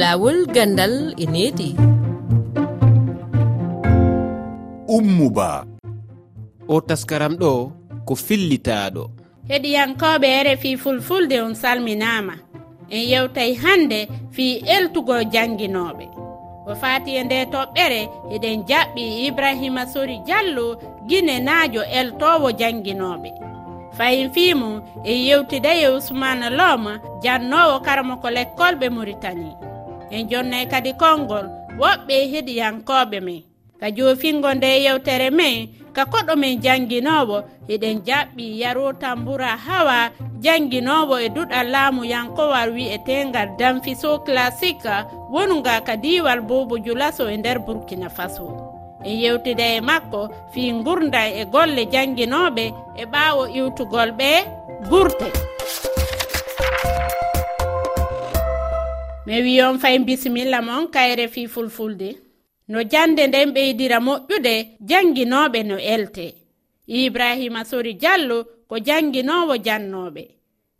laawol gandal e needi. Ummuba o taskaram ɗo ko fillitaaɗo. Heɗiyankoɓe rfi fulfulde on salminama en yewtay hannde fii eltugo jannginoɓe o fati e nde toɓɓere eɗen jaɓɓi ibrahima sori diallo guine naajo eltowo jannginoɓe fayin fimu e yewtida e usmane loma jannowo karama ko lekkolɓe ɓe mauritanie en jonnay kadi konngol woɓɓe heɗiyankoɓe men. Ka joofingo nde yewtere men ka koɗo men jannginowo eɗen jaɓɓi yaro tambura hawa jannginowo e duɗal laamu yankowal wi'etengal danfiso classique wonuga ka diwal bobo julaso e nder burkina faso. En yewtida e makko fi gurdan e golle jannginoɓe e ɓaawo iwtugol ɓe gurte. mi wi on fayin bisimilla mon kayre fi fulfulde. No jande nden ɓeydira moƴƴude jannginoɓe no elte. Ibrahima sori diallo ko jannginowo jannoɓe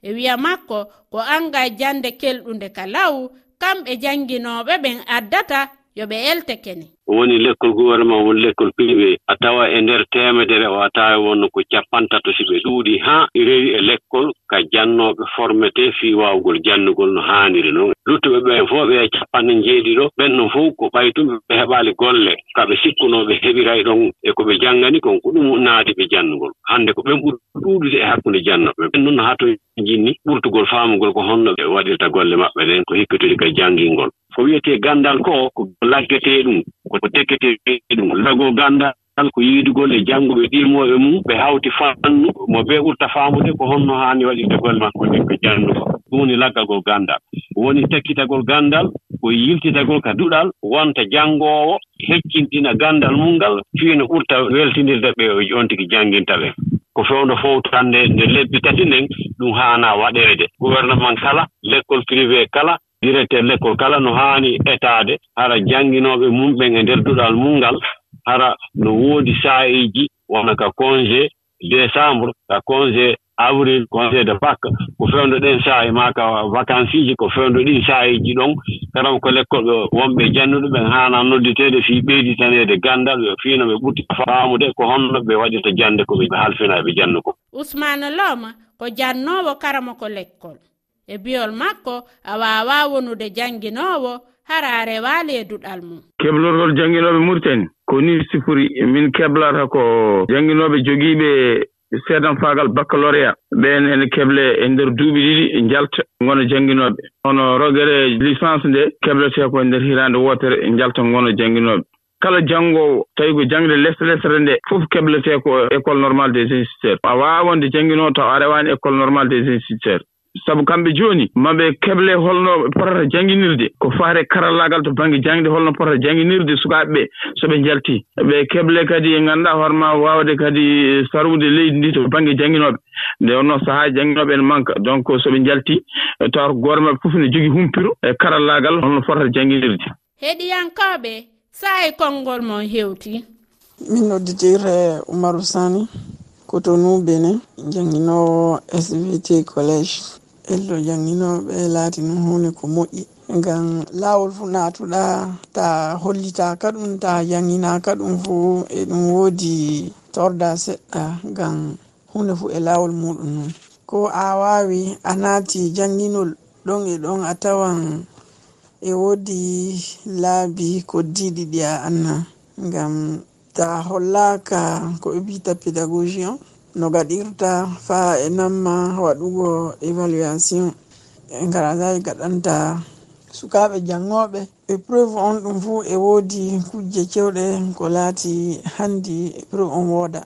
e wiya makko ko anga jande kelɗunde ka law kamɓe jannginoɓe ɓen addata yo ɓe elte kene. woni lekkol gouvernement woni lekkol privé a tawa e nder temedere o a tawa wonno ko capantato si ɓe ɗuuɗi haa rewi e lekkol ka jannooɓe formete fii waawgol jannugol no haaniri noon luttuɓe ɓen fof ɓe capanɗe jeeɗiɗo ɓen noon fof ko ɓaytumɓe ɓe heɓaali golle. Kaɓe sikkunooɓe heɓiray ɗon e ko ɓe janngani kon ko ɗum naati ɓe janngol hannde ko ɓen ɓuri ɗuuɗude e hakkunde jannoɓe. Ɓen noon haa to jinni ɓurtugol faamugol ko honno ɓe waɗirta golle maɓɓe ɗen ko hikkatiri ka janngingol. ko wiyetee ganndal ko ko laggetee ɗum ko tekketee ɗum. Lago ganndal ko yiidugol e jannguɓe ɗimmooɓe mum ɓe hawti fannu mo ɓe ɓurta faamude ko honno haani waɗirde gol makko man ko ɗekko janndugo ɗum woni laggagol ganndal woni tekkitagol ganndal ko yiltitagol ka duɗal wonta janngoowo heccintina ganndal mum ngal fiino ɓurta weltinirde ɓe on tigi jannginta ɓe. Ko fewndo fowtande nde lebbi tati nden ɗum haana waɗeede. Gouvernement kala l' école privé kala directeur l'école kala no haani etaade hara jannginooɓe mum ɓen e ndeer duɗal mum ngal hara no woodi saa'iiji wona ka congé décembre ka congé avril congé de bac ko fewndo ɗen saahi ma ka vacance iji ko fewndo ɗin saahiji ɗon. Karam ko l'école ɓe wonɓe jannuɗo ɓen haana nodditeede fii ɓeyditaneede ganndal ɓe fiino ɓe ɓuti faamude ko honno ɓe waɗirta jannde ko ɓe halfina ɓe jannu ko ousmane loma ko jannoowo karama ko l'école. e biyol makko a waawa wonude jannginowo hara e duɗal mum. Keblorgol jannginoɓe murtani ko ni sifori min keblata ko jannginoɓe jogiiɓe seedan faagal baccaloria ɓeen ene keble e ndeer duuɓi ɗiɗi njalta ngona jannginooɓe hono rogere licence nde kebletee ko e ndeer hiraande wootere njalta ngona jannginooɓe kala janngoowo tawi ko jangde lesre lesre nde fof kebletee ko e école normale des instituteurs. A waawa wonde jannginoo taw a rewaani école normale des instituteurs. sabu kamɓe jooni maɓe keble holno potata jannginirde ko faare karallaagal to baŋnge jangde holno potata jannginirde sukaaɓe ɓee so ɓe njaltii ɓe keble kadi ngannduɗaa hoore ma waawde kadi eh, sarwude leydi ndi to baŋnge jannginooɓe nde wonnoon sahaa jannginooɓe ene manque. Donc so ɓe njaltii e tawa gooto goore maɓɓe fof ne jogii humpiro e karallaagal holno potata jannginirde heɗiyankooɓe saa e konngol mon heewtii min nodditirre oumarou sani cotonou benin jannginoowo svt collège ɓelɗo jangguinoɓe laati noon hunde ko moƴƴi. Ngam laawol fuu naatuɗa ta hollitaka ɗum ta janginaka ɗum fuu e ɗum woodi torda seɗɗa ngam hunde fuu e laawol muɗum noon ko a waawi a naati jangguinol ɗon e ɗon a tawan e woodi laabi ko diɗi ɗi a anna. Ngam ta hollaka ko ɓe mbita pédagogie on. no gaɗirta fa e namma waɗugo évaluation e karasaji e gaɗanta sukaɓe jangoɓe. E épreuve on ɗum fuu e woodi kujje cewɗe ko laati hanndi épreuve e on wooda.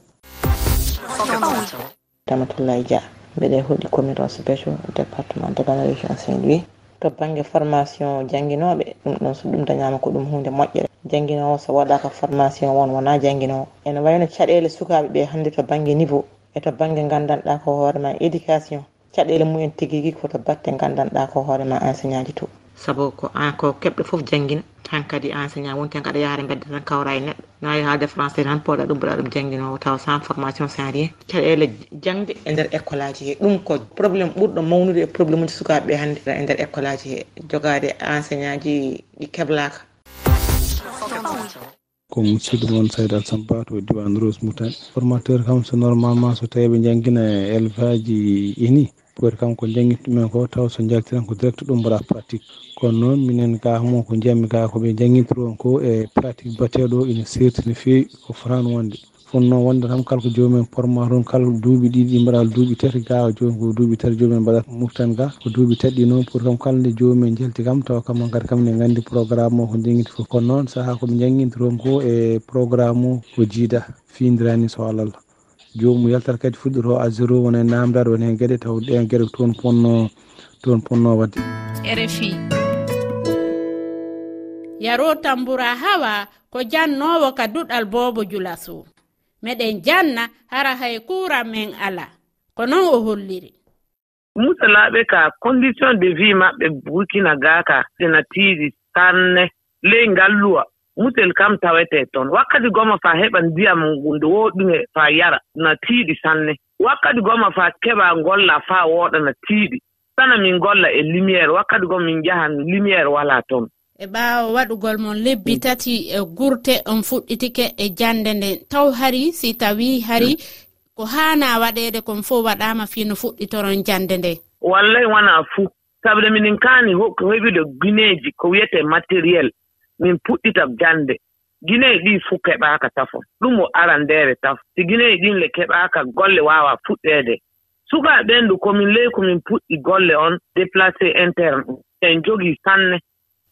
Ramatullahi dia mbiɗe huɗi commiron spécial département de la région saint louis. To banggue formation jannginoɓe ɗum ɗon so ɗum dañama ko ɗum hunde moƴƴere. Jannginowo so waɗaka formation won wona jannginowo ene wayno caɗele sukaɓe ɓe hande to banggue niveau. e to banggue gandanɗa ko hoorema éducation caɗele mumen tigui rigui koto batte gandanɗa ko hoorema enseignant ji to. Saabu ko an ko keɓɗo foof jangguina hankkadi enseignant woni tan kaɗa yaare bedde tan kawra e neɗɗo. Nawi haalde français tan poɗa ɗum mbaɗa ɗum jangguinowo taw sans formation sans rien. Caɗele jangde e nder école aji he. Ɗum ko probléme ɓurɗo mawnude e probléme uji sukaɓeɓe hannde e nder école aji he. Jogade enseignant ji ɗi keblaka. ko musidɗo moon saydal samba to diwan rose moutane formateur kam so normalement so tawi ɓe jangguina élevage ji ini poti kam ko jangguintumen ko taw so jaltiran ko direct ɗum mbaɗa pratique. Kono noon minen ga mo ko jiyammi ga koɓe jangguintoron ko e pratique bateɗo ina serti no fewi ko fotani wonde. kono noon wonde tan kala ko jomumen porma toon kala duuɓi ɗiɗi ɗi mbaɗa duuɓi tati ga joni ko duuɓi tati jomumen mbaɗata moftan ga ko duuɓi tati ɗi noon pour kam kala nde jomumen jalti kam tawa kamma kadi kam ne gandi programme o ko jangguinti fof kono noon saaha koɓe jangguinti ko e programme o ko jiida fiidirani so alallah jomum yaltata kadi fuɗɗoto à zéro wona e namdade wona hen gueɗe taw ɗen gueɗe e toon ponno toon ponno wadde. Rfi yaro tambura hawa ko jannowo ka duɗal bobo julaso meɗen janna hara hay kuuran men ala. Ko noon o holliri? Musalaaɓe ka condition de vie maɓɓe burkina ga ka tiiɗi sanne ley ngalluwa. Musel kam tawetee toon wakkati goma faa heɓa ndiyam nde wooɗume faa yara na tiiɗi sanne. Wakkati goma faa keɓa ngolla faa wooɗa na tiiɗi. Sana min golla e lumiére wakkati goma min njahan lumiére walaa toon e ɓaawa waɗugol mon lebbi mm. tati e gurte on fuɗɗitike e jannde nden taw hari si tawi hari mm. ko haana waɗeede kon fof waɗaama fii no fuɗɗitoron jannde nde. Wallay wona fuu. Sabude minin kaani heɓude gineeji ko wiyete matériel min puɗɗita jannde gineeji ɗin fuu keɓaaka tafo. Ɗum o arandeere taf si gineeji ɗin le keɓaaka golle waawa fuɗɗeede. Sukaaɓe ɓeen ɗu komin ley komin puɗɗi golle on déplacé interne. En jogii sanne.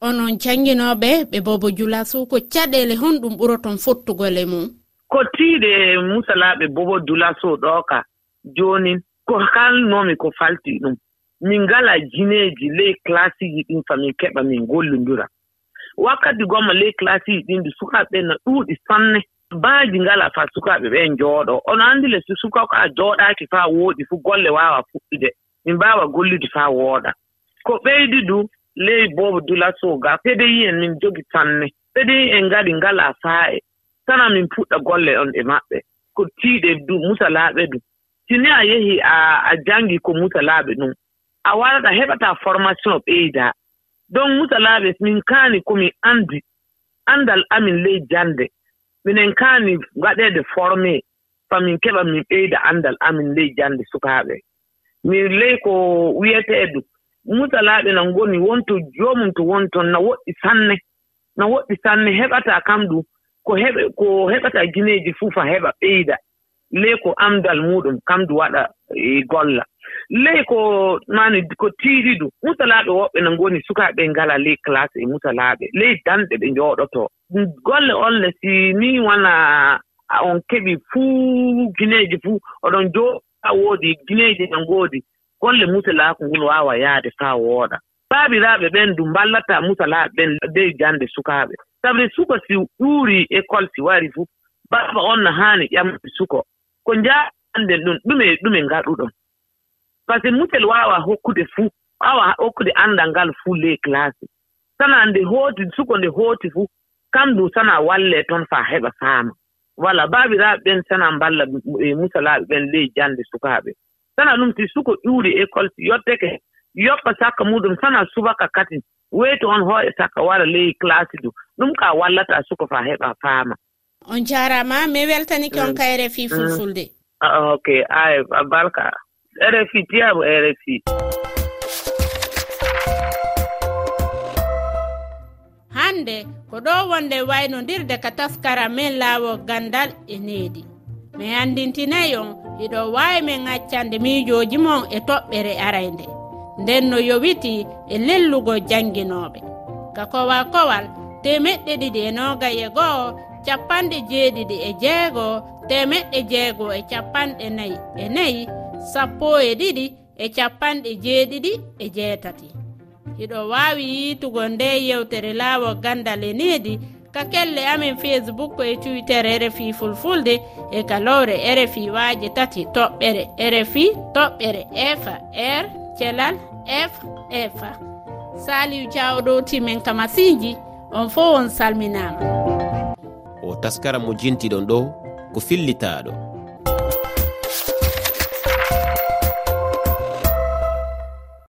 onon janginoɓe ɓe bobo jula sow ko caɗele honɗum ɓuroton fottugole mum. Ko tiiɗe musalaaɓe bobo dula sow ɗo ka joonin ko kalnoomi ko falti ɗum. Min ngala jineeji ley classeji ɗin fa min keɓa min gollondira wakkati gomma ley classeji ɗin ɗi sukaaɓe ɓee no ɗuuɗi sanne. Baaji ngala fa sukaaɓe ɓen njooɗoo ono anndi le so sukaaɓe a jooɗaaki faa wooɗi fuu golle waawa fuɗɗude min mbaawa gollude faa wooɗa. Ko ɓeydi du ley boobo dulato gaa pdi en min jogi tanne pdi en ngadi ngalaa faa'e tana min puɗɗa golle on e maɓɓe. Ko tiiɗe du musalaaɓe du. Sini a yehi a a janngi ko musalaaɓe ɗum a warata heɓataa formation ɓeydaa don musalaaɓe min kaani komin anndi anndal amin ley jannde minen kaani waɗeede formé famin keɓa min ɓeyda anndal amin ley jannde sukaaɓe. Min ley ko wiyetee du musalaaɓe no ngoni wonto joomum to woni toon no woɗɗi sanne no woɗɗi sanne heɓataa kam ɗum ko heɓe ko heɓata gineeji fof a heɓa ɓeyda. Ley ko amdal muɗum kamdu waɗa e, golla. Ley ko mani ko tiiɗi ɗum musalaaɓe woɓɓe no ngoni sukaaɓe ngala ley classe e musalaaɓe ley danɗe ɓe njooɗotoo golle olle si ni wona on keɓi fuu gineeji fuu oɗon joo woodi gineeji no ngoodi. golle muselaaku ngun waawa yahde faa wooɗa baabiraaɓe ɓen du mballata musalaaɓe ɓen dey jannde sukaaɓe. Sabre suka si ɗuuri école si wari fuu baaba on no haani ƴamde suko. Ko njaanden ɗum ɗume ɗume ngaɗuɗon. Par ce que musel waawa hokkude fuu waawa hokkude anndal ngal fuu ley classe. Sana nde hooti suko nde hooti fuu kam du sana wallee toon faa heɓa faama. Voilà baabiraaɓe ɓen sana mballa e musalaaɓe ɓen ley jannde sukaaɓe. sana ɗum numti suko ƴuuri école si yotteke. Yoɓɓa sakka muɗum sana subaka kati weyto on ho sakka wara ley classe du. Ɗum ka wallata suka fa heɓa faama on jarama mi weltanike on mm. ka rfi mm. fulfulde. Ah, ok. Ay barka rfi tiyabo rfi hande ko ɗo wonde waynodirde ka taskara min laawo gandal e needi. mi andintinayi on hiɗo wawi min accande miijoji mon e toɓɓere arayde. Nden no yowiti e lellugo jannginoɓe ka kowa kowal temeɗɗe ɗiɗi e nogay e goho capanɗe jeeɗiɗi e jeego temeɗɗe jeego e capanɗe nayi e nayi sappo e ɗiɗi e capanɗe jeeɗiɗi e jeetati. Hiɗo wawi yiitugo nde yewtere laawo gandal e needi ka kelle amin facebook e twitter rfi fulfulde e kalowre rfi waaji tati toɓɓere. Rfi toɓɓere efa r thelal f efa saliw jawɗo timin kamasiji on fo on salminama o taskara mo jintiɗon ɗo ko fillitaɗo